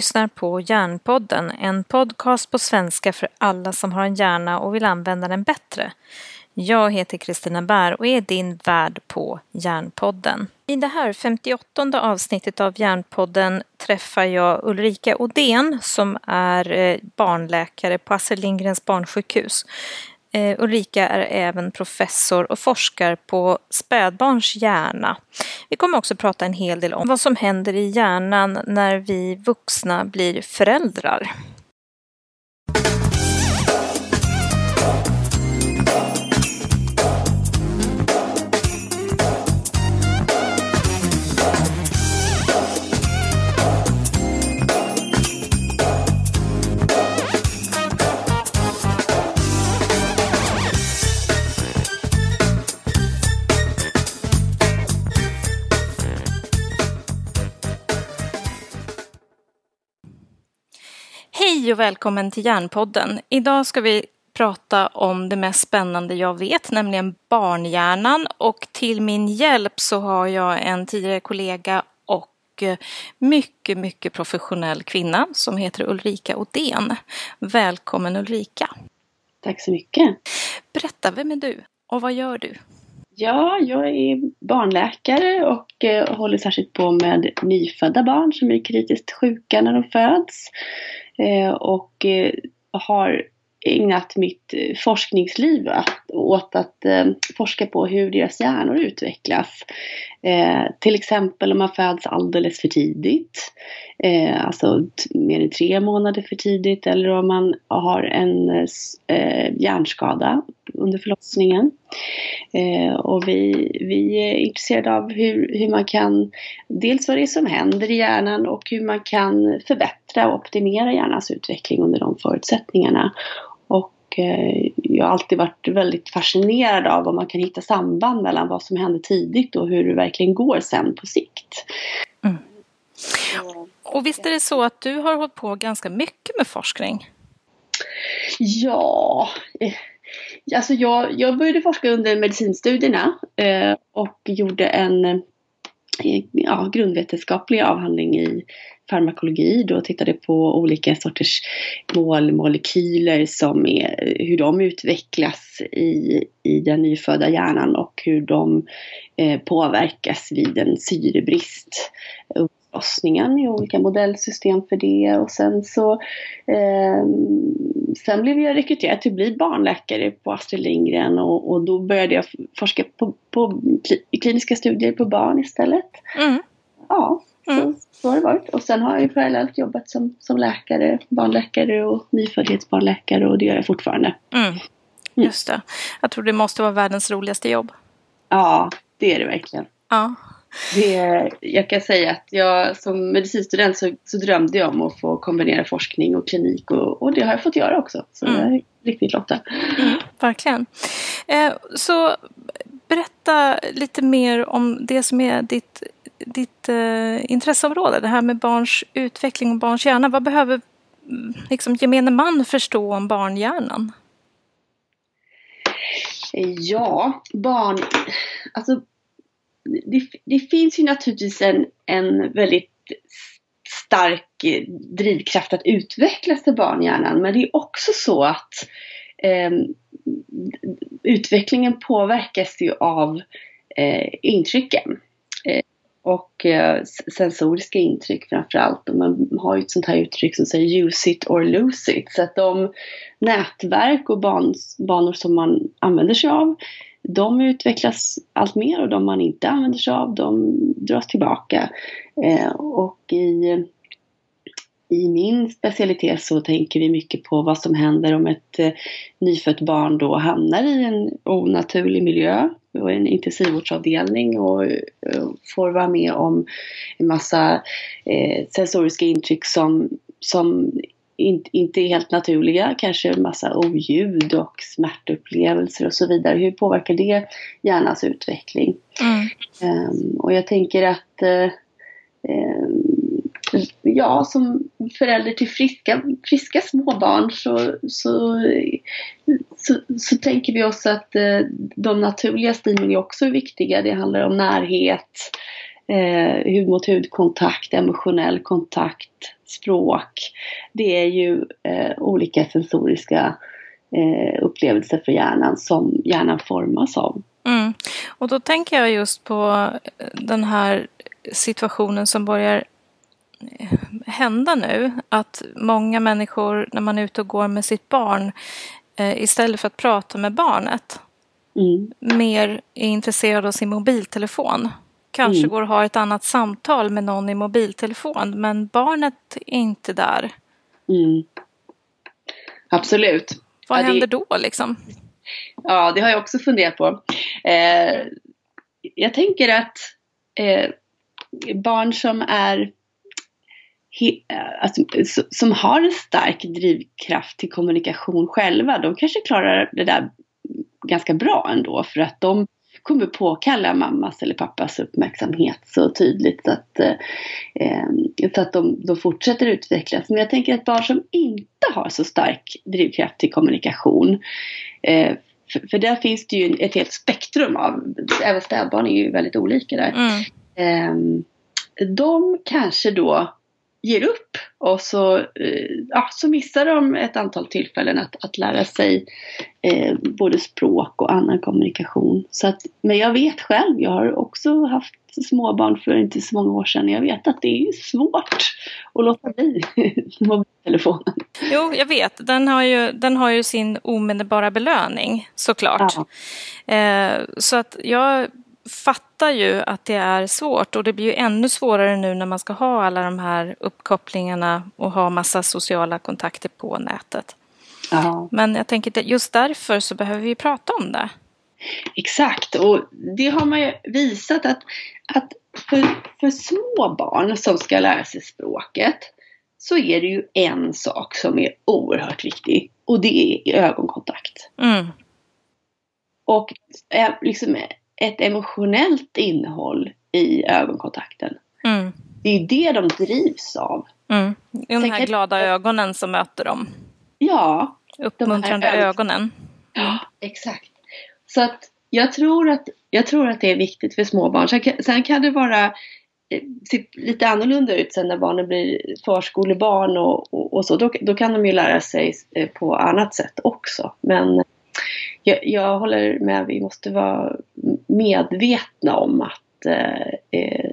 lyssnar på Hjärnpodden, en podcast på svenska för alla som har en hjärna och vill använda den bättre. Jag heter Kristina Bär och är din värd på Hjärnpodden. I det här 58 avsnittet av Hjärnpodden träffar jag Ulrika Odén som är eh, barnläkare på Astrid Lindgrens barnsjukhus. Eh, Ulrika är även professor och forskar på spädbarns hjärna. Vi kommer också prata en hel del om vad som händer i hjärnan när vi vuxna blir föräldrar. Hej och välkommen till Hjärnpodden. Idag ska vi prata om det mest spännande jag vet, nämligen barnhjärnan. Och till min hjälp så har jag en tidigare kollega och mycket, mycket professionell kvinna som heter Ulrika Odén. Välkommen Ulrika! Tack så mycket! Berätta, vem är du och vad gör du? Ja, jag är barnläkare och eh, håller särskilt på med nyfödda barn som är kritiskt sjuka när de föds. Eh, och eh, har ägnat mitt eh, forskningsliv åt att forska på hur deras hjärnor utvecklas. till exempel om man föds alldeles för tidigt, alltså mer än tre månader för tidigt, eller om man har en hjärnskada under förlossningen. och vi, vi är intresserade av hur, hur man kan, dels vad det är som händer i hjärnan och hur man kan förbättra och optimera hjärnans utveckling under de förutsättningarna. Och eh, jag har alltid varit väldigt fascinerad av om man kan hitta samband mellan vad som händer tidigt och hur det verkligen går sen på sikt. Mm. Och visst är det så att du har hållit på ganska mycket med forskning? Ja, eh, alltså jag, jag började forska under medicinstudierna eh, och gjorde en ja, grundvetenskaplig avhandling i farmakologi. Då tittade på olika sorters målmolekyler som är, hur de utvecklas i, i den nyfödda hjärnan och hur de eh, påverkas vid en syrebrist förlossningen i olika modellsystem för det och sen så eh, sen blev jag rekryterad till att bli barnläkare på Astrid Lindgren och, och då började jag forska på, på kliniska studier på barn istället. Mm. Ja, Mm. Så, så har det varit. Och sen har jag ju parallellt jobbat som, som läkare, barnläkare och nyföddhetsbarnläkare och det gör jag fortfarande. Mm. mm. Just det. Jag tror det måste vara världens roligaste jobb. Ja, det är det verkligen. Ja. Det, jag kan säga att jag som medicinstudent så, så drömde jag om att få kombinera forskning och klinik och, och det har jag fått göra också. Så mm. jag är riktigt lotta. Mm, verkligen. Eh, så berätta lite mer om det som är ditt ditt eh, intresseområde, det här med barns utveckling och barns hjärna. Vad behöver liksom, gemene man förstå om barnhjärnan? Ja, barn... Alltså, det, det finns ju naturligtvis en, en väldigt stark drivkraft att utvecklas till barnhjärnan. Men det är också så att eh, utvecklingen påverkas ju av eh, intrycken eh, och eh, sensoriska intryck framförallt. Och man har ju ett sånt här uttryck som säger use it or lose it. Så att de nätverk och banor som man använder sig av de utvecklas allt mer och de man inte använder sig av de dras tillbaka. Eh, och i i min specialitet så tänker vi mycket på vad som händer om ett eh, nyfött barn då hamnar i en onaturlig miljö och en intensivvårdsavdelning och och får vara med om en massa eh, sensoriska intryck som, som in, inte är helt naturliga, kanske massa oljud och smärtupplevelser och så vidare. Hur påverkar det hjärnans utveckling? Mm. Um, och jag tänker att uh, um, ja, som förälder till friska, friska småbarn så, så, så, så, tänker vi oss att eh, de naturliga stimuli också är viktiga. Det handlar om närhet, eh, hud mot hud kontakt, emotionell kontakt, språk, det är ju eh, olika sensoriska eh, upplevelser för hjärnan som hjärnan formas av. Mm. Och då tänker jag just på den här situationen som börjar hända nu. Att många människor när man är ute och går med sitt barn eh, istället för att prata med barnet mm. mer är intresserad av sin mobiltelefon. Kanske mm. går och har ett annat samtal med någon i mobiltelefon men barnet är inte där. Mm. Absolut. Vad ja, händer det... då liksom? Ja, det har jag också funderat på. Eh, jag tänker att eh, barn som är alltså, som har en stark drivkraft till kommunikation själva, de kanske klarar det där ganska bra ändå för att de kommer påkalla mammas eller pappas uppmärksamhet så tydligt så att, eh, så att de, de fortsätter utvecklas. Men jag tänker att barn som inte har så stark drivkraft till kommunikation eh, för, för, där finns det ju ett helt spektrum av, även spädbarn är ju väldigt olika där. Mm. Eh, de kanske då ger upp och så, eh, ja, så missar de ett antal tillfällen att, att lära sig eh, både språk och annan kommunikation. Så att, men jag vet själv, jag har också haft småbarn för inte så många år sedan. Jag vet att det är svårt att låta bli mobiltelefonen. Jo, jag vet. Den har ju, den har ju sin omedelbara belöning såklart. Ja. Eh, så att jag fattar ju att det är svårt och det blir ju ännu svårare nu när man ska ha alla de här uppkopplingarna och ha massa sociala kontakter på nätet. Aha. Men jag tänker att just därför så behöver vi prata om det. Exakt, och det har man ju visat att, att för, för små barn som ska lära sig språket så är det ju en sak som är oerhört viktig och det är ögonkontakt. Mm. Och liksom ett emotionellt innehåll i ögonkontakten. Mm. Det är det de drivs av. Mm. De här glada ögonen som möter dem. Ja. Uppmuntrande ögonen. Ja, exakt. Så att jag tror att, jag tror att det är viktigt för småbarn. Sen sen kan det vara eh, lite annorlunda ut sen när barnen blir förskolebarn och, och, och så. Då, då, kan de ju lära sig eh, på annat sätt också. Men jag, jag håller med, vi måste vara medvetna om att eh, eh,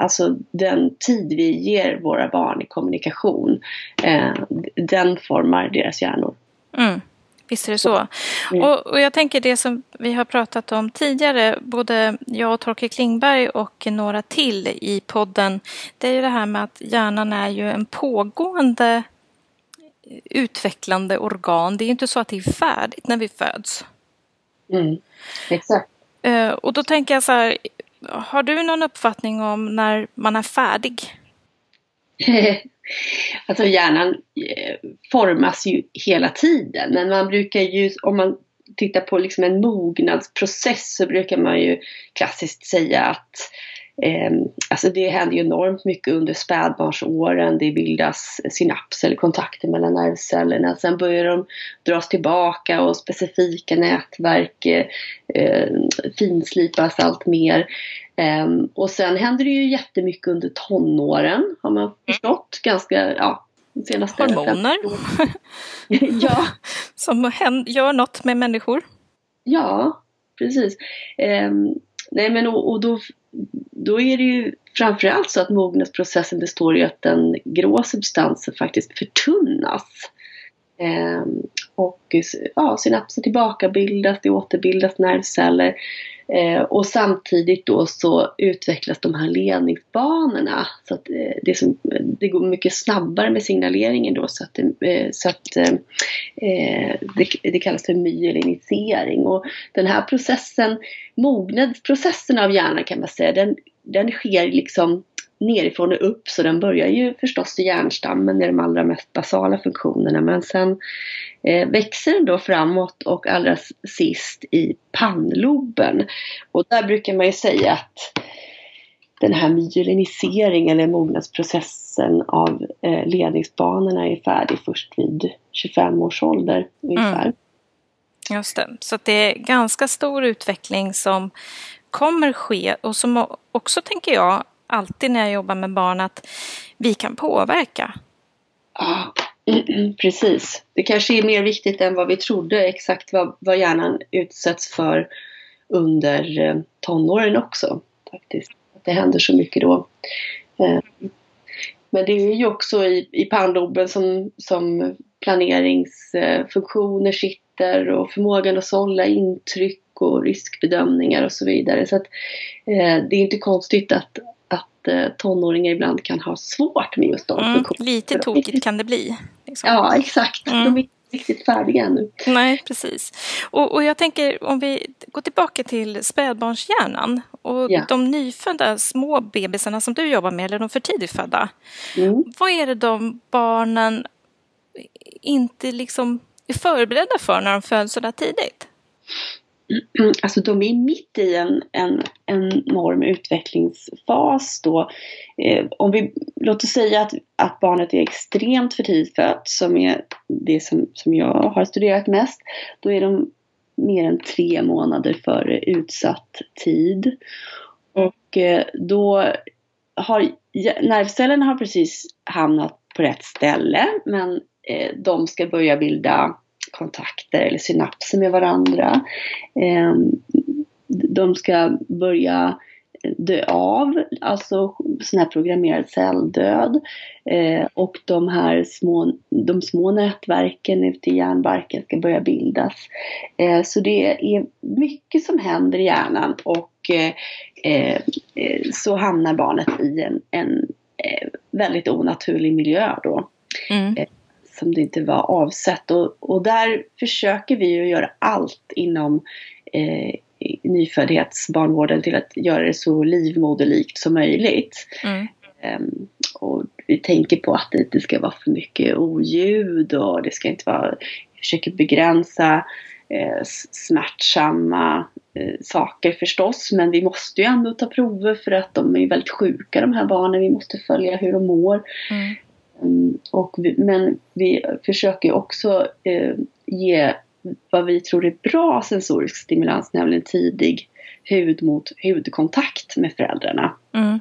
alltså den tid vi ger våra barn i kommunikation, eh, den formar deras hjärnor. Mm. Visst är det så. Mm. Och, och, jag tänker det som vi har pratat om tidigare, både jag och Torkel Klingberg och några till i podden, det är ju det här med att hjärnan är ju en pågående utvecklande organ. Det är inte så att det är färdigt när vi föds. Mm, exakt. Uh, och då tänker jag så här, har du någon uppfattning om när man är färdig? alltså hjärnan eh, formas ju hela tiden. Men man brukar ju, om man tittar på liksom en mognadsprocess så brukar man ju klassiskt säga att Eh, alltså det händer ju enormt mycket under spädbarnsåren. Det bildas synapser eller kontakter mellan nervcellerna. Sen börjar de dras tillbaka och specifika nätverk eh, finslipas allt mer. Eh, och sen händer det ju jättemycket under tonåren har man förstått. Ganska, ja, senaste Hormoner. ja. Som gör något med människor. Ja, precis. Eh, nej men och, och då då är det ju framförallt så att mognadsprocessen består i att den grå substansen faktiskt förtunnas. Eh, och ja, synapser tillbakabildas, det återbildas nervceller. Eh, och samtidigt då så utvecklas de här ledningsbanorna. Så att eh, det, som, det går mycket snabbare med signaleringen då så att, det, eh, så att eh, eh det, det, kallas för myelinisering. Och den här processen, mognadsprocessen av hjärnan kan man säga, den, den sker liksom nerifrån och upp så den börjar ju förstås i hjärnstammen i de allra mest basala funktionerna men sen eh, växer den då framåt och allra sist i pannloben. Och där brukar man ju säga att den här myeliniseringen eller mognadsprocessen av eh, ledningsbanorna är färdig först vid 25 års ålder ungefär. Mm. Just det, så det är ganska stor utveckling som kommer ske och som också tänker jag alltid när jag jobbar med barn att vi kan påverka. Ja, mm, mm, precis. Det kanske är mer viktigt än vad vi trodde exakt vad, vad hjärnan utsätts för under eh, tonåren också. faktiskt. Att Det händer så mycket då. Eh, men det är ju också i, i pannloben som, som planeringsfunktioner sitter och förmågan att sålla intryck och riskbedömningar och så vidare. Så att, eh, det är inte konstigt att, att eh, tonåringar ibland kan ha svårt med just de mm, funktionerna. Lite tokigt kan det bli. Liksom. Ja, exakt. Mm. De är riktigt färdiga ännu. Nej, precis. Och, och jag tänker om vi går tillbaka till spädbarnshjärnan och ja. de nyfödda små bebisarna som du jobbar med, eller de för tidigt födda. Mm. Vad är det de barnen inte liksom är förberedda för när de föds så där tidigt? Alltså de är mitt i en, en enorm utvecklingsfas då. Eh, om vi, låt oss säga att, att barnet är extremt för tidigt fött, som är det som, som jag har studerat mest, då är de mer än tre månader före utsatt tid. Och eh, då har nervcellerna har precis hamnat på rätt ställe men eh, de ska börja bilda kontakter eller synapser med varandra. Ehm, de ska börja dö av, alltså sån här programmerad celldöd. Eh, och de här små, de små nätverken ute i hjärnbarken ska börja bildas. Eh, så det är mycket som händer i hjärnan och eh, så hamnar barnet i en, en väldigt onaturlig miljö då. Mm som det inte var avsett. Och, och där försöker vi ju göra allt inom eh, nyföddhetsbarnvården till att göra det så livmoderlikt som möjligt. Mm. Um, och vi tänker på att det inte ska vara för mycket oljud och det ska inte vara, vi försöker begränsa eh, smärtsamma eh, saker förstås men vi måste ju ändå ta prover för att de är väldigt sjuka de här barnen. Vi måste följa hur de mår. Mm. Mm, och vi, men vi försöker också eh, ge vad vi tror är bra sensorisk stimulans, nämligen tidig hud mot hudkontakt med föräldrarna. Mm.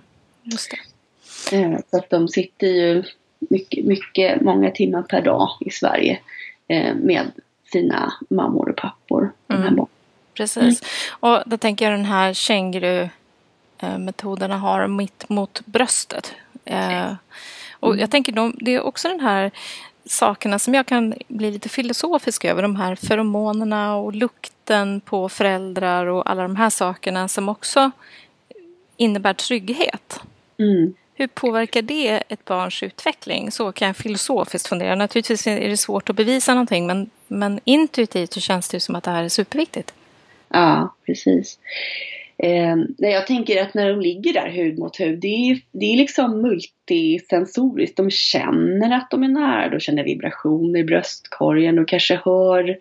Eh, så att de sitter ju mycket, mycket, många timmar per dag i Sverige eh, med sina mammor och pappor. Mm. Precis. Mm. Och då tänker jag den här känguru metoderna har mitt mot bröstet. Eh, och jag tänker de, det är också den här sakerna som jag kan bli lite filosofisk över. De här feromonerna och lukten på föräldrar och alla de här sakerna som också innebär trygghet. Mm. Hur påverkar det ett barns utveckling? Så kan jag filosofiskt fundera. Naturligtvis är det svårt att bevisa någonting men, men intuitivt så känns det som att det här är superviktigt. Ja, precis. Eh, jag tänker att när de ligger där hud mot hud, det är, det är liksom multisensoriskt. De känner att de är nära, de känner vibrationer i bröstkorgen, de kanske hör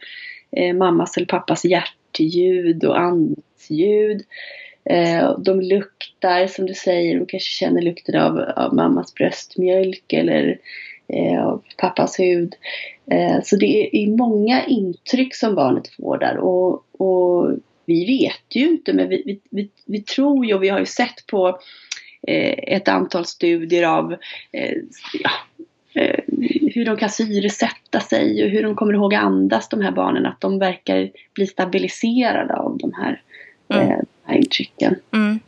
eh, mammas eller pappas hjärtljud och andningsljud. Eh, de luktar som du säger, de kanske känner lukten av, av mammas bröstmjölk eller eh, av pappas hud. Eh, så det är många intryck som barnet får där och, och vi vet ju inte men vi, vi, vi, vi tror ju och vi har ju sett på eh, ett antal studier av eh, ja, eh, hur de kan syresätta sig och hur de kommer ihåg andas de här barnen. Att de verkar bli stabiliserade av de här, mm. Eh, här intrycken. Mm.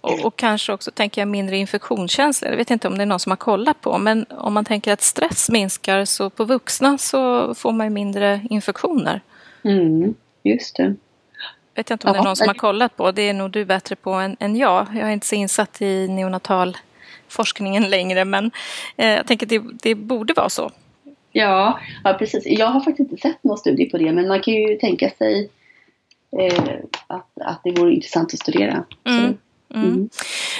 Och, och, kanske också tänker jag mindre infektionskänslor. Jag vet inte om det är någon som har kollat på men om man tänker att stress minskar så på vuxna så får man mindre infektioner. Mm, just det vet jag inte om ja, det är någon som har kollat på. Det är nog du bättre på än, än jag. Jag är inte så insatt i neonatalforskningen längre men eh, jag tänker att det, det borde vara så. Ja, ja, precis. Jag har faktiskt inte sett någon studie på det men man kan ju tänka sig eh, att, att det vore intressant att studera. Mm. Mm. Mm.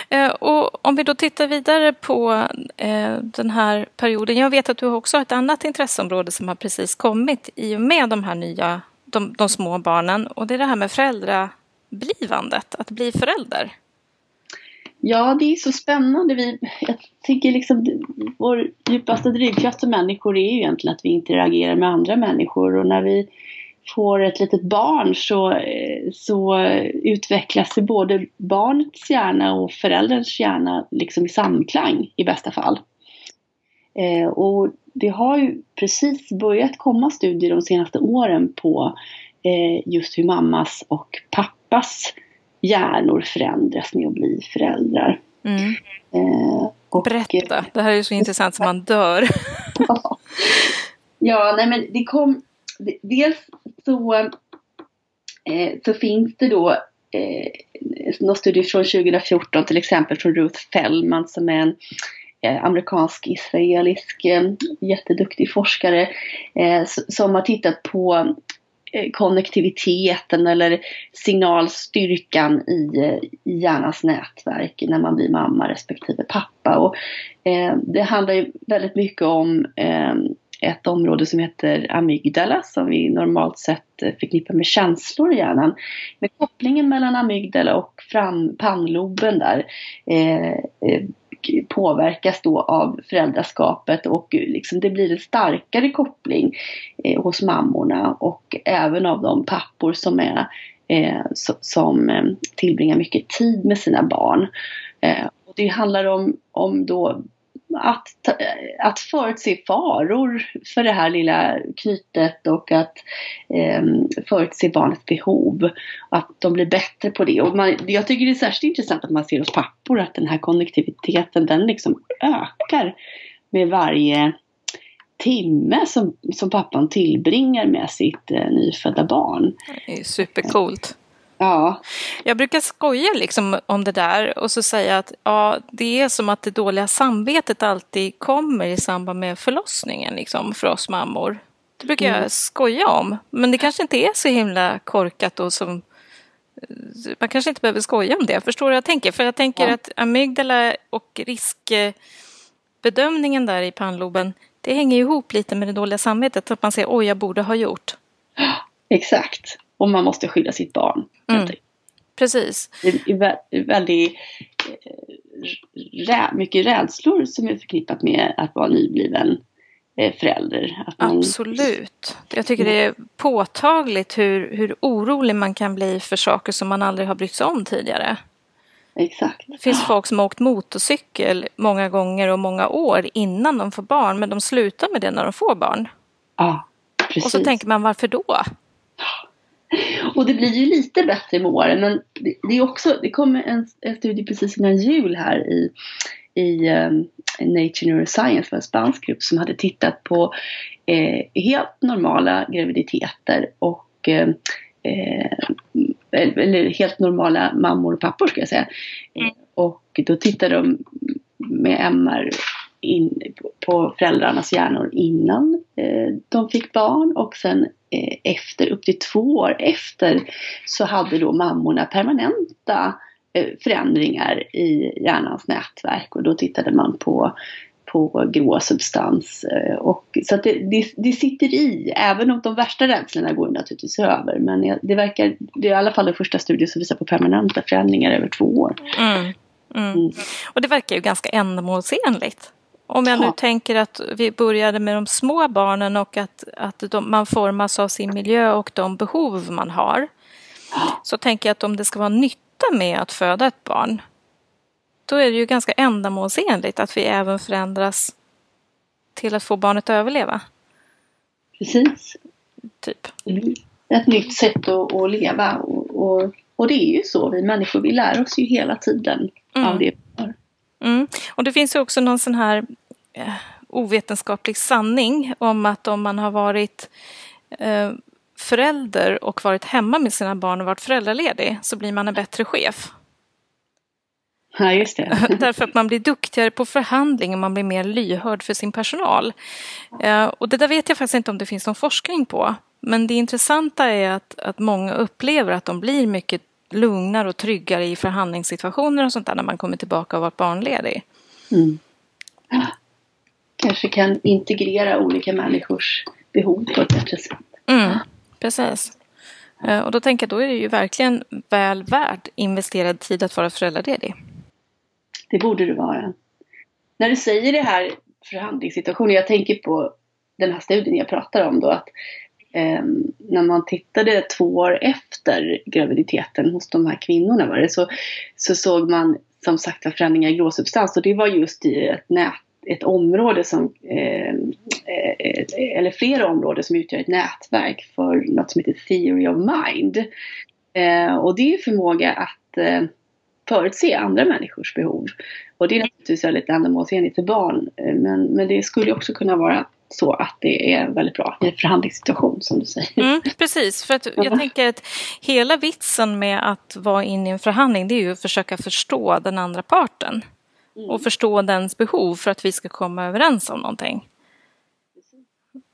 Eh, och om vi då tittar vidare på eh, den här perioden. Jag vet att du också har ett annat intresseområde som har precis kommit i och med de här nya de, de små barnen och det är det här med föräldrablivandet, att bli förälder. Ja, det är så spännande. Vi, jag tycker liksom vår djupaste drivkraft som människor är ju egentligen att vi interagerar med andra människor och när vi får ett litet barn så, eh, så utvecklas både barnets hjärna och förälderns hjärna liksom i samklang i bästa fall. Eh, och det har ju precis börjat komma studier de senaste åren på eh, just hur mammas och pappas hjärnor förändras med att bli föräldrar. Mm. Eh, och, Berätta, det här är ju så intressant som man dör. ja, nej men det kom, dels så, eh, så finns det då eh, någon studie från 2014 till exempel från Ruth Fellman som är en Eh, amerikansk-israelisk eh, jätteduktig forskare eh, som har tittat på konnektiviteten eller signalstyrkan i, i hjärnans nätverk när man blir mamma respektive pappa. Och, eh, det handlar ju väldigt mycket om eh, ett område som heter amygdala som vi normalt sett förknippar med känslor i hjärnan. Men kopplingen mellan amygdala och fram, pannloben där eh, och påverkas då av föräldraskapet och liksom det blir en starkare koppling eh, hos mammorna och även av de pappor som är eh, som eh, tillbringar mycket tid med sina barn. Eh, och det handlar om, om då att, att förutse faror för det här lilla knytet och att eh, förutse barnets behov. Att de blir bättre på det. Och man, jag tycker det är särskilt intressant att man ser hos pappor att den här konnektiviteten den liksom ökar med varje timme som, som pappan tillbringar med sitt eh, nyfödda barn. Det är supercoolt. Ja. Jag brukar skoja liksom om det där och så säga att ja, det är som att det dåliga samvetet alltid kommer i samband med förlossningen liksom, för oss mammor. Det brukar mm. jag skoja om. Men det kanske inte är så himla korkat och som man kanske inte behöver skoja om det. Förstår du vad jag tänker? För jag tänker ja. att amygdala och riskbedömningen där i pannloben, det hänger ihop lite med det dåliga samvetet. Att man säger oj, jag borde ha gjort. Exakt. Och man måste skydda sitt barn. Mm. Precis. Det är väldigt rä, mycket rädslor som är förknippat med att vara nybliven eh, förälder. Man... Absolut. Jag tycker det är påtagligt hur, hur orolig man kan bli för saker som man aldrig har brytt sig om tidigare. Exakt. Det finns folk som har åkt motorcykel många gånger och många år innan de får barn men de slutar med det när de får barn. Ja, precis. Och så tänker man varför då? Och det blir ju lite bättre med åren men det, är också, det kommer en, en studie precis innan jul här i, i um, Nature Neuroscience, en spansk grupp som hade tittat på eh, helt normala graviditeter och eh, eh eller helt normala mammor och pappor ska jag säga. Mm. Och då tittade de med MR in, på föräldrarnas hjärnor innan eh, de fick barn och sen eh, efter, upp till två år efter, så hade då mammorna permanenta eh, förändringar i hjärnans nätverk och då tittade man på på grå substans. Och, så att det, det, det, sitter i, även om de värsta rädslorna går naturligtvis över. Men det verkar, det är i alla fall den första studien som visar på permanenta förändringar över två år. Mm. Mm. Mm. Och det verkar ju ganska ändamålsenligt. Om jag nu ja. tänker att vi började med de små barnen och att, att de, man formas av sin miljö och de behov man har. Ja. Så tänker jag att om det ska vara nytta med att föda ett barn, då är det ju ganska ändamålsenligt att vi även förändras till att få barnet att överleva. Precis. Typ. Mm. Ett nytt sätt att, att leva och, och, och, det är ju så, vi människor vi lär oss ju hela tiden mm. av det Mm. Och det finns ju också någon sån här eh, ovetenskaplig sanning om att om man har varit eh, förälder och varit hemma med sina barn och varit föräldraledig så blir man en bättre chef. Ja, just det. Därför att man blir duktigare på förhandling och man blir mer lyhörd för sin personal. Eh, och det där vet jag faktiskt inte om det finns någon forskning på. Men det intressanta är att, att många upplever att de blir mycket lugnare och tryggare i förhandlingssituationer och sånt där när man kommer tillbaka och varit barnledig. Mm. Kanske kan integrera olika människors behov på ett bättre sätt. Mm, precis. Eh, och då tänker jag, då är det ju verkligen väl värt investerad tid att vara föräldraledig. Det borde det vara. När du säger det här förhandlingssituationen, jag tänker på den här studien jag pratar om då, att Ehm, när man tittade två år efter graviditeten hos de här kvinnorna var det, så, så såg man som sagt förändringar i gråsubstans och det var just i ett nät ett område som, eh, eh, eller flera områden som utgör ett nätverk för något som heter Theory of Mind. Eh, och det är förmåga att eh, förutse andra människors behov. Och det är naturligtvis väldigt ändamålsenligt för barn. Eh, men, men det skulle också kunna vara så att det är väldigt bra i en förhandlingssituation som du säger. Mm, precis, för att jag tänker att hela vitsen med att vara inne i en förhandling det är ju att försöka förstå den andra parten. Mm. Och förstå dens behov för att vi ska komma överens om någonting.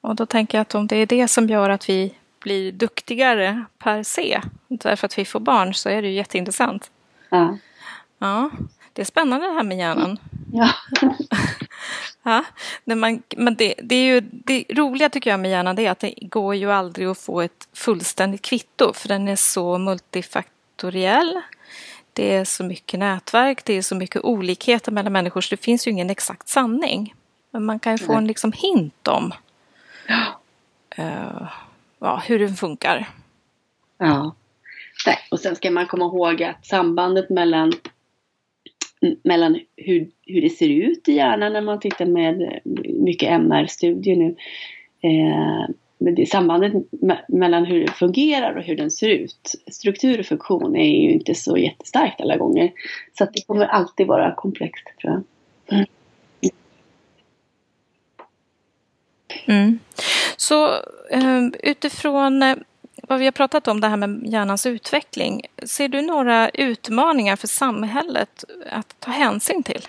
Och då tänker jag att om det är det som gör att vi blir duktigare per se, därför att vi får barn, så är det ju jätteintressant. Ja. Ja, det är spännande det här med hjärnan. Ja. ja man, men det, det, är ju, det roliga tycker jag med hjärnan det är att det går ju aldrig att få ett fullständigt kvitto för den är så multifaktoriell. Det är så mycket nätverk, det är så mycket olikheter mellan människor så det finns ju ingen exakt sanning. Men man kan ju få en liksom hint om uh, ja, hur den funkar. Ja. Och sen ska man komma ihåg att sambandet mellan, mellan hur, hur det ser ut i hjärnan när man tittar med mycket MR-studier nu. Eh, men det, sambandet mellan hur det fungerar och hur den ser ut, struktur och funktion, är ju inte så jättestarkt alla gånger. Så att det kommer alltid vara komplext tror jag. Mm. Mm. Så eh, utifrån eh, vad vi har pratat om, det här med hjärnans utveckling. Ser du några utmaningar för samhället att ta hänsyn till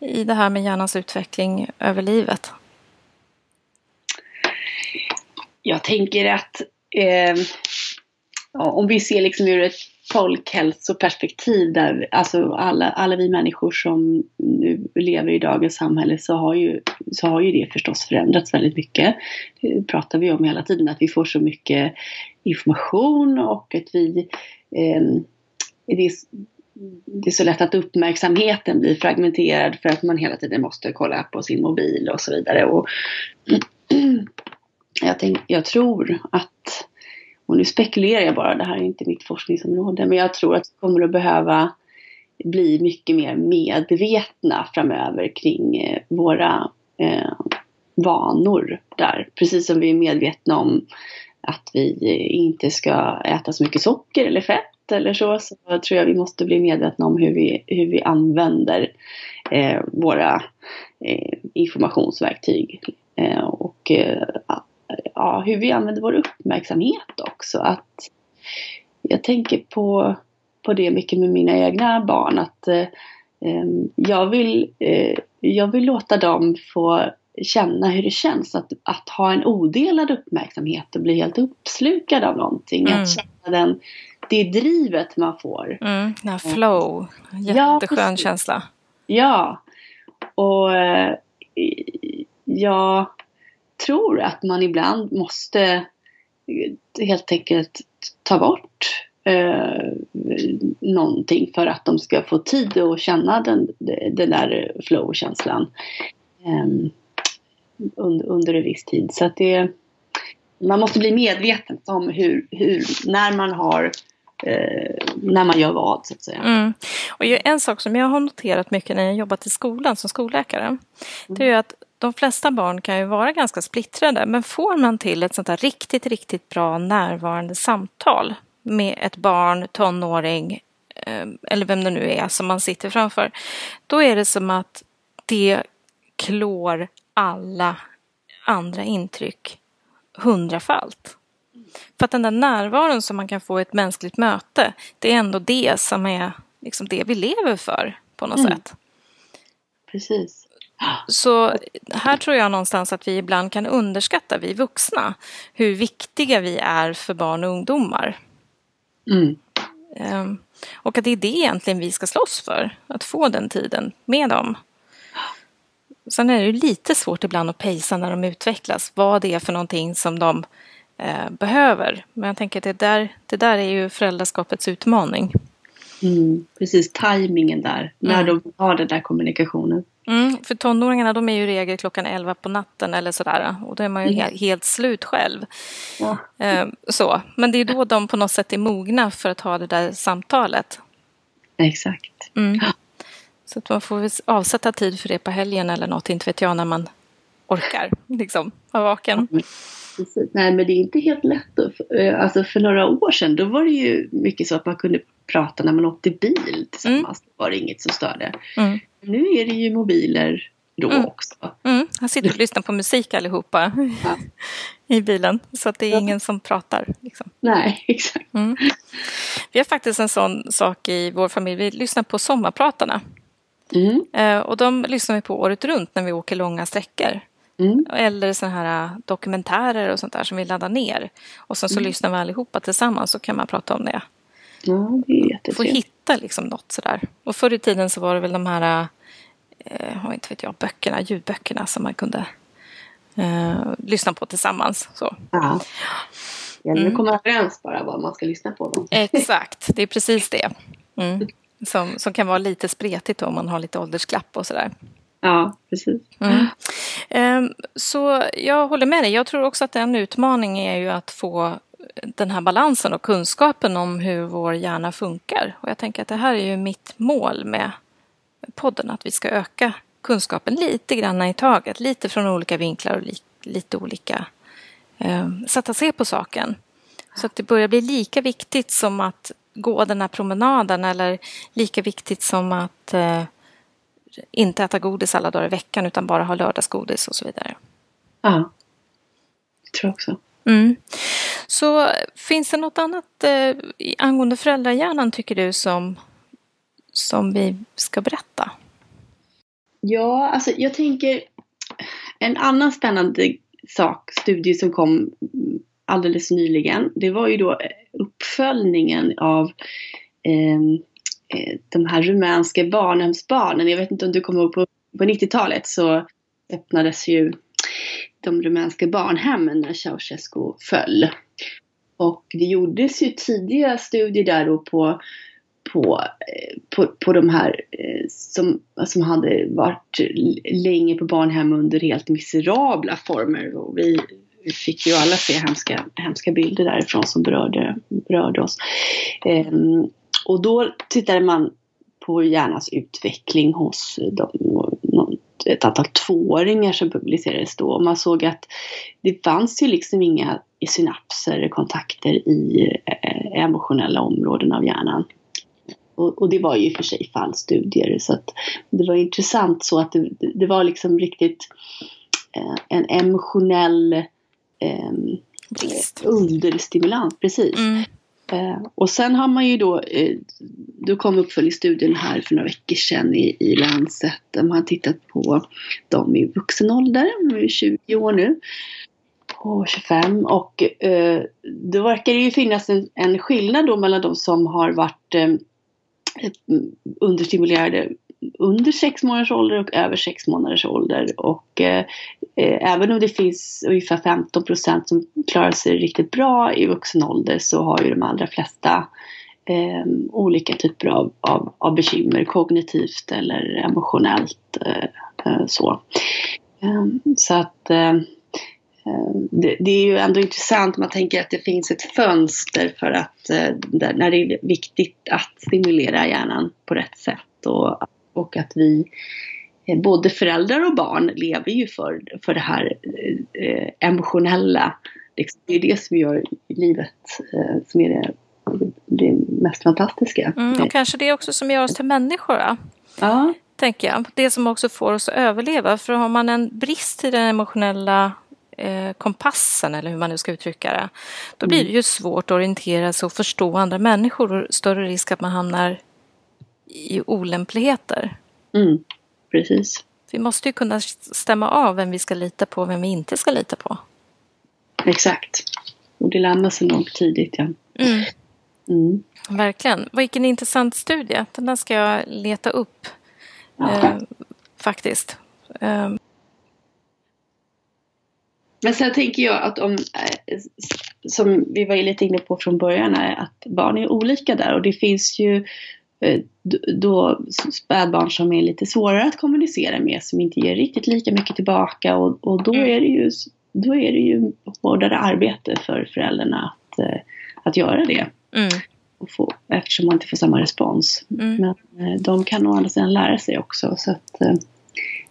i det här med hjärnans utveckling över livet? Jag tänker att eh, om vi ser liksom ur ett folkhälsoperspektiv där alltså alla, alla vi människor som nu lever i dagens samhälle så har, ju, så har ju det förstås förändrats väldigt mycket. Det pratar vi om hela tiden, att vi får så mycket information och att vi eh, det, är, det är så lätt att uppmärksamheten blir fragmenterad för att man hela tiden måste kolla på sin mobil och så vidare. Och jag, tänk, jag tror att och nu spekulerar jag bara, det här är inte mitt forskningsområde, men jag tror att vi kommer att behöva bli mycket mer medvetna framöver kring eh, våra eh, vanor där. Precis som vi är medvetna om att vi eh, inte ska äta så mycket socker eller fett eller så, så tror jag vi måste bli medvetna om hur vi, hur vi använder eh, våra eh, informationsverktyg. Eh, och eh, ja, hur vi använder vår uppmärksamhet också. Att jag tänker på, på det mycket med mina egna barn. Att eh, jag, vill, eh, jag vill låta dem få känna hur det känns att, att ha en odelad uppmärksamhet och bli helt uppslukad av någonting. Mm. Att känna den, det drivet man får. Mm, den här flow, jätteskön ja, känsla. Ja, och eh, ja, tror att man ibland måste eh, helt enkelt ta bort eh, någonting för att de ska få tid att känna den, den där flow-känslan eh, under, under en viss tid. Så att det, man måste bli medveten om hur, hur när man har eh, när man gör vad så att säga. Mm. Och en sak som jag har noterat mycket när jag jobbat i skolan som skolläkare, mm. det är att de flesta barn kan ju vara ganska splittrade, men får man till ett sånt här riktigt, riktigt bra närvarande samtal med ett barn, tonåring eh, eller vem det nu är som man sitter framför, då är det som att det klår alla andra intryck hundrafalt. För att den där närvaron som man kan få i ett mänskligt möte, det är ändå det som är liksom det vi lever för på något mm. sätt. Precis. Så här tror jag någonstans att vi ibland kan underskatta, vi vuxna, hur viktiga vi är för barn och ungdomar. Mm. Um, och att det är det egentligen vi ska slåss för, att få den tiden med dem. Sen är det ju lite svårt ibland att pejsa när de utvecklas, vad det är för någonting som de eh, behöver. Men jag tänker att det där, det där är ju föräldraskapets utmaning. Mm, precis, tajmingen där, när mm. de har den där kommunikationen. Mm, för tonåringarna de är ju i regel klockan 11 på natten eller sådär och då är man ju mm. helt, helt slut själv. Ja. Eh, så. Men det är då de på något sätt är mogna för att ha det där samtalet. Exakt. Mm. Så att man får avsätta tid för det på helgen eller något, inte vet jag, när man orkar liksom, vara vaken. Ja, Nej, men det är inte helt lätt. Eh, alltså för några år sedan då var det ju mycket så att man kunde prata när man åkte bil tillsammans. Mm. var det inget som störde. Mm. Nu är det ju mobiler då mm. också. Mm. Han sitter och lyssnar på musik allihopa ja. i bilen. Så att det är ingen som pratar. Liksom. Nej, exakt. Mm. Vi har faktiskt en sån sak i vår familj. Vi lyssnar på sommarpratarna. Mm. Eh, och de lyssnar vi på året runt när vi åker långa sträckor. Mm. Eller sådana här äh, dokumentärer och sånt där som vi laddar ner. Och sen så mm. lyssnar vi allihopa tillsammans så kan man prata om det. Ja, det är jättetrevligt. Få hitta liksom något sådär. Och förr i tiden så var det väl de här, eh, inte vet jag, böckerna, ljudböckerna som man kunde eh, lyssna på tillsammans. Så. Ja. Ja, nu mm. kommer överens bara vad man ska lyssna på. Då. Exakt, det är precis det. Mm. Som, som kan vara lite spretigt om man har lite åldersklapp och sådär. Ja, precis. Mm. Ehm, så jag håller med dig. Jag tror också att en utmaning är ju att få den här balansen och kunskapen om hur vår hjärna funkar. Och jag tänker att det här är ju mitt mål med podden, att vi ska öka kunskapen lite grann i taget, lite från olika vinklar och lite olika eh, sätt att se på saken. Så att det börjar bli lika viktigt som att gå den här promenaden eller lika viktigt som att eh, inte äta godis alla dagar i veckan utan bara ha lördagsgodis och så vidare. Ja, jag tror också. Mm. Så finns det något annat eh, angående föräldrahjärnan tycker du som, som vi ska berätta? Ja, alltså jag tänker en annan spännande sak, studie som kom alldeles nyligen, det var ju då uppföljningen av eh, Eh, Eh, de här rumänska barnhemsbarnen. Jag vet inte om du kommer ihåg på, på 90-talet så öppnades ju de rumänska barnhemmen när Ceausescu föll. Och det gjordes ju tidiga studier där då på, på, eh, på, på de här eh, som, som hade varit länge på barnhem under helt miserabla former. Och vi, vi fick ju alla se hemska, hemska bilder därifrån som berörde, berörde oss. Ehm, då tittade man på hjärnans utveckling hos de, ett antal tvååringar som publicerades då. Och man såg att det fanns ju liksom inga synapser, kontakter i eh, emotionella områden av hjärnan. Och, och, det var ju för sig fallstudier så att det var intressant så att det, det var liksom riktigt eh, en emotionell eh, understimulans, precis. Mm. Eh, och sen har man ju då, eh, då kom uppföljningsstudien här för några veckor sedan i, i Lancet. Man har tittat på dem i vuxen ålder, de är 20 år nu. Och 25 och eh, då verkar det ju finnas en, en skillnad då mellan de som har varit eh, understimulerade under sex månaders ålder och över sex månaders ålder. Och eh, eh även om det finns ungefär 15 procent som klarar sig riktigt bra i vuxen ålder så har ju de allra flesta eh, olika typer av, av, av bekymmer kognitivt eller emotionellt. Eh, eh så. Ehm, så att eh, eh, det, det, är ju ändå intressant om man tänker att det finns ett fönster för att där, när det är viktigt att stimulera hjärnan på rätt sätt och och att vi eh, både föräldrar och barn lever ju för, för det här eh, emotionella. Liksom, det är det som gör livet eh, som är det, det mest fantastiska. Mm, och kanske det också som gör oss till människor. Då? Ja. Tänker jag. Det som också får oss att överleva. För har man en brist i den emotionella kompassen eller hur man nu ska uttrycka det. Då blir det ju svårt att orientera sig och förstå andra människor och större risk att man hamnar i olämpligheter. Mm, precis. Vi måste ju kunna stämma av vem vi ska lita på och vem vi inte ska lita på. Exakt. Och det lär sig nog tidigt. Ja. Mm. Mm. Verkligen. Vilken intressant studie. Den där ska jag leta upp. Eh, faktiskt. Eh. Men sen tänker jag att om, eh, som vi var lite inne på från början, är att barn är olika där och det finns ju då spädbarn som är lite svårare att kommunicera med, som inte ger riktigt lika mycket tillbaka och, och då, mm. är det ju, då är det ju hårdare arbete för föräldrarna att, eh, att göra det. Mm. Och få, eftersom man inte får samma respons. Mm. Men de kan å andra sidan lära sig också. Så att,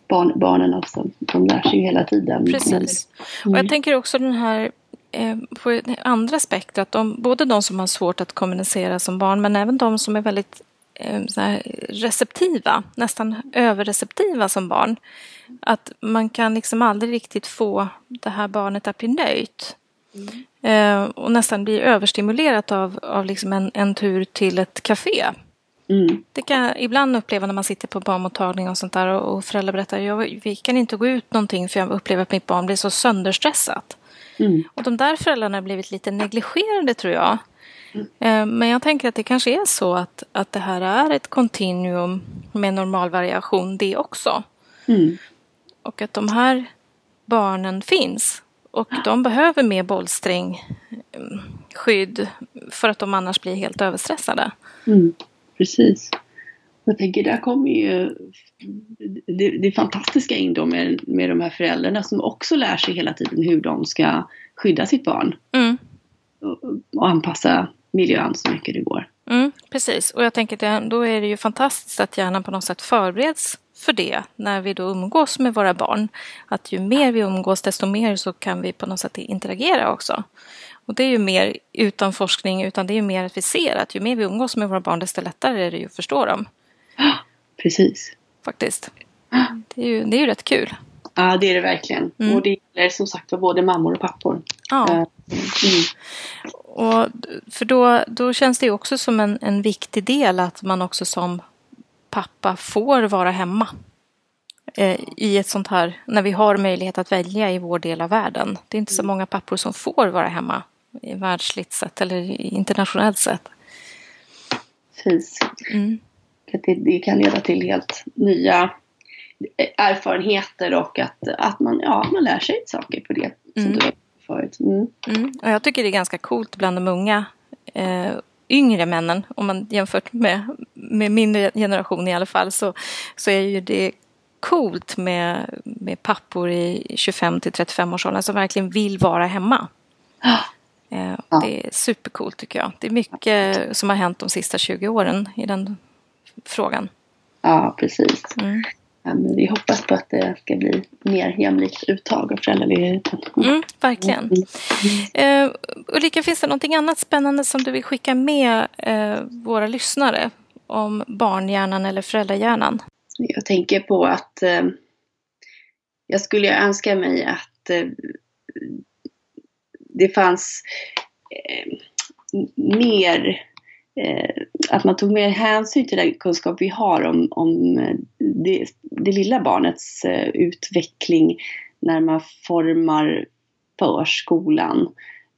barn, barnen alltså, de lär sig ju hela tiden. Precis. Mm. Och jag tänker också den här eh, på andra spektrat, de, både de som har svårt att kommunicera som barn men även de som är väldigt eh, receptiva, nästan överreceptiva som barn. Att man kan liksom aldrig riktigt få det här barnet att bli nöjt. Mm. Eh, och nästan bli överstimulerat av, av liksom en, en tur till ett café. Mm. Det kan jag ibland uppleva när man sitter på barnmottagning och sånt där och, och föräldrar berättar jag, vi kan inte gå ut någonting för jag upplever att mitt barn blir så sönderstressat. Mm. Och de där föräldrarna har blivit lite negligerade tror jag. Mm. Men jag tänker att det kanske är så att, att det här är ett kontinuum med normal variation det också. Mm. Och att de här barnen finns. Och de behöver mer bollsträng mm, skydd för att de annars blir helt överstressade. Mm precis. Jag tänker, där kommer ju det, det fantastiska in då med, med de här föräldrarna som också lär sig hela tiden hur de ska skydda sitt barn. Mm. Och, och, anpassa miljön så mycket det går. Mm, precis, och jag tänker att då är det ju fantastiskt att hjärnan på något sätt förbereds för det när vi då umgås med våra barn. Att ju mer vi umgås desto mer så kan vi på något sätt interagera också. Och det är ju mer utan forskning, utan det är ju mer att vi ser att ju mer vi umgås med våra barn desto lättare är det ju att förstå dem. Precis. Faktiskt. Det är ju, det är ju rätt kul. Ja, det är det verkligen. Mm. Och det gäller som sagt för både mammor och pappor. Ja. Eh, mm. Och för då, då känns det också som en, en viktig del att man också som pappa får vara hemma eh, i ett sånt här, när vi har möjlighet att välja i vår del av världen. Det är inte så mm. många pappor som får vara hemma i världsligt sett eller internationellt sett. Precis. Mm. Det, det, kan leda till helt nya erfarenheter och att, att man, ja, man lär sig saker på det. Mm. Som du förut. Mm. Mm. Och jag tycker det är ganska coolt bland de unga eh, yngre männen, om man jämfört med, med min generation i alla fall, så, så är ju det coolt med, med pappor i 25 till 35 års åldern som verkligen vill vara hemma. Eh, ja. Det är supercoolt tycker jag. Det är mycket som har hänt de sista 20 åren i den frågan. Ja, precis. Mm. Men vi hoppas på att det ska bli mer jämlikt uttag av föräldraledigheten. Mm, verkligen. Mm. Uh, Ulrika, finns det någonting annat spännande som du vill skicka med uh, våra lyssnare om barnhjärnan eller föräldrahjärnan? Jag tänker på att uh, jag skulle önska mig att det fanns mer att man tog mer hänsyn till den kunskap vi har om, om det, det lilla barnets eh, utveckling när man formar förskolan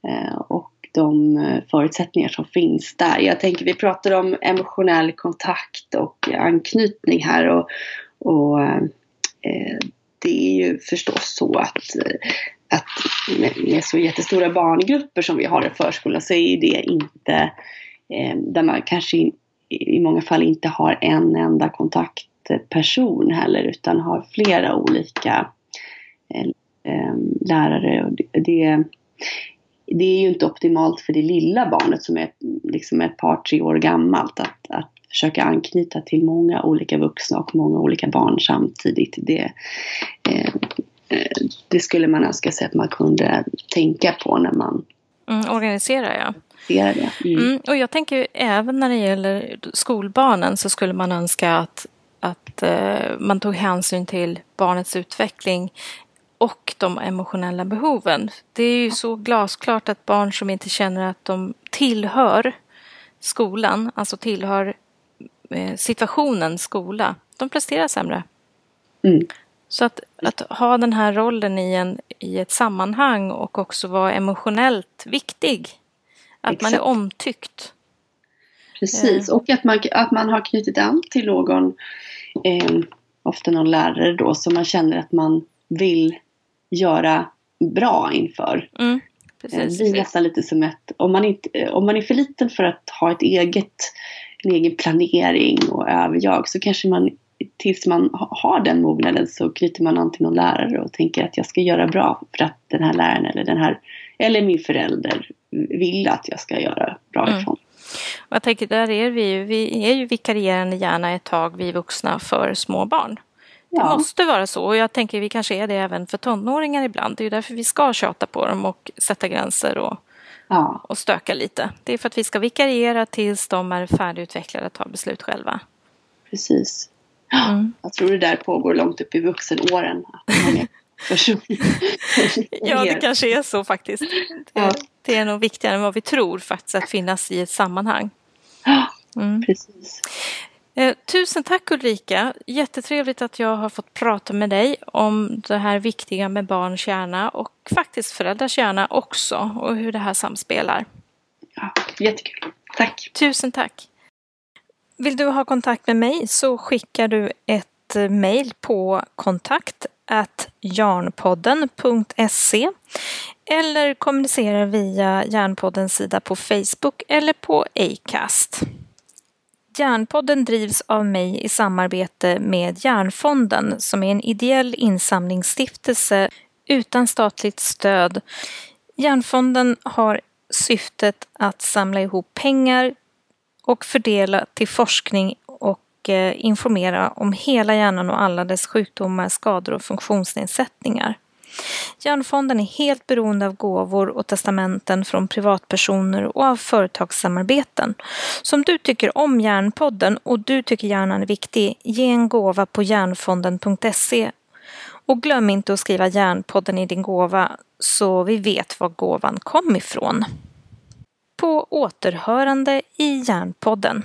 eh, och de eh, förutsättningar som finns där. Jag tänker, vi pratar om emotionell kontakt och anknytning här och, och eh, eh det är ju förstås så att, eh, att med, med så jättestora barngrupper som vi har i förskolan så är det inte eh, där man kanske i, i många fall inte har en enda kontakt kontaktperson heller utan har flera olika eh, eh lärare. Och det, det, är ju inte optimalt för det lilla barnet som är liksom ett par, tre år gammalt att, att försöka anknyta till många olika vuxna och många olika barn samtidigt. Det, eh, eh det skulle man önska sig att man kunde tänka på när man mm, organiserar ja. Mm. Mm, och jag tänker även när det gäller skolbarnen så skulle man önska att, att eh, man tog hänsyn till barnets utveckling och de emotionella behoven. Det är ju så glasklart att barn som inte känner att de tillhör skolan, alltså tillhör eh, situationen skola, de presterar sämre. Mm. Så att, att, ha den här rollen i, en, i ett sammanhang och också vara emotionellt viktig att Exakt. man är omtyckt. Precis, eh. och att man, att man har knutit an till någon, eh, ofta någon lärare då, som man känner att man vill göra bra inför. Mm, precis, eh, det är nästan lite som ett, om man, inte, om man är för liten för att ha ett eget en egen planering och överjag så kanske man tills man har den mognaden så knyter man an till någon lärare och tänker att jag ska göra bra för att den här läraren eller den här eller min förälder vill att jag ska göra bra mm. Och jag tänker, där är vi ju, vi är ju vikarierande gärna ett tag, vi vuxna, för små barn. Det ja. måste vara så och jag tänker vi kanske är det även för tonåringar ibland. Det är ju därför vi ska tjata på dem och sätta gränser och, ja. och stöka lite. Det är för att vi ska vikariera tills de är färdigutvecklade att ta beslut själva. Precis. Mm. Jag tror det där pågår långt upp i vuxenåren. ja, det kanske är så faktiskt. Det, ja. Det, är nog viktigare än vad vi tror faktiskt att finnas i ett sammanhang. Mm. Precis. Eh, tusen tack Ulrika! Jättetrevligt att jag har fått prata med dig om det här viktiga med barns hjärna och faktiskt föräldrars hjärna också och hur det här samspelar. Ja, jättekul. Tack! Tusen tack! Vill du ha kontakt med mig så skickar du ett mejl på kontakt jarnpodden.se eller kommunicera via Järnpoddens sida på Facebook eller på Acast. Järnpodden drivs av mig i samarbete med Järnfonden som är en ideell insamlingsstiftelse utan statligt stöd. Järnfonden har syftet att samla ihop pengar och fördela till forskning och informera om hela hjärnan och alla dess sjukdomar, skador och funktionsnedsättningar. Hjärnfonden är helt beroende av gåvor och testamenten från privatpersoner och av företagssamarbeten. Så om du tycker om Hjärnpodden och du tycker hjärnan är viktig, ge en gåva på hjärnfonden.se. Och glöm inte att skriva Hjärnpodden i din gåva så vi vet var gåvan kom ifrån. På återhörande i Hjärnpodden.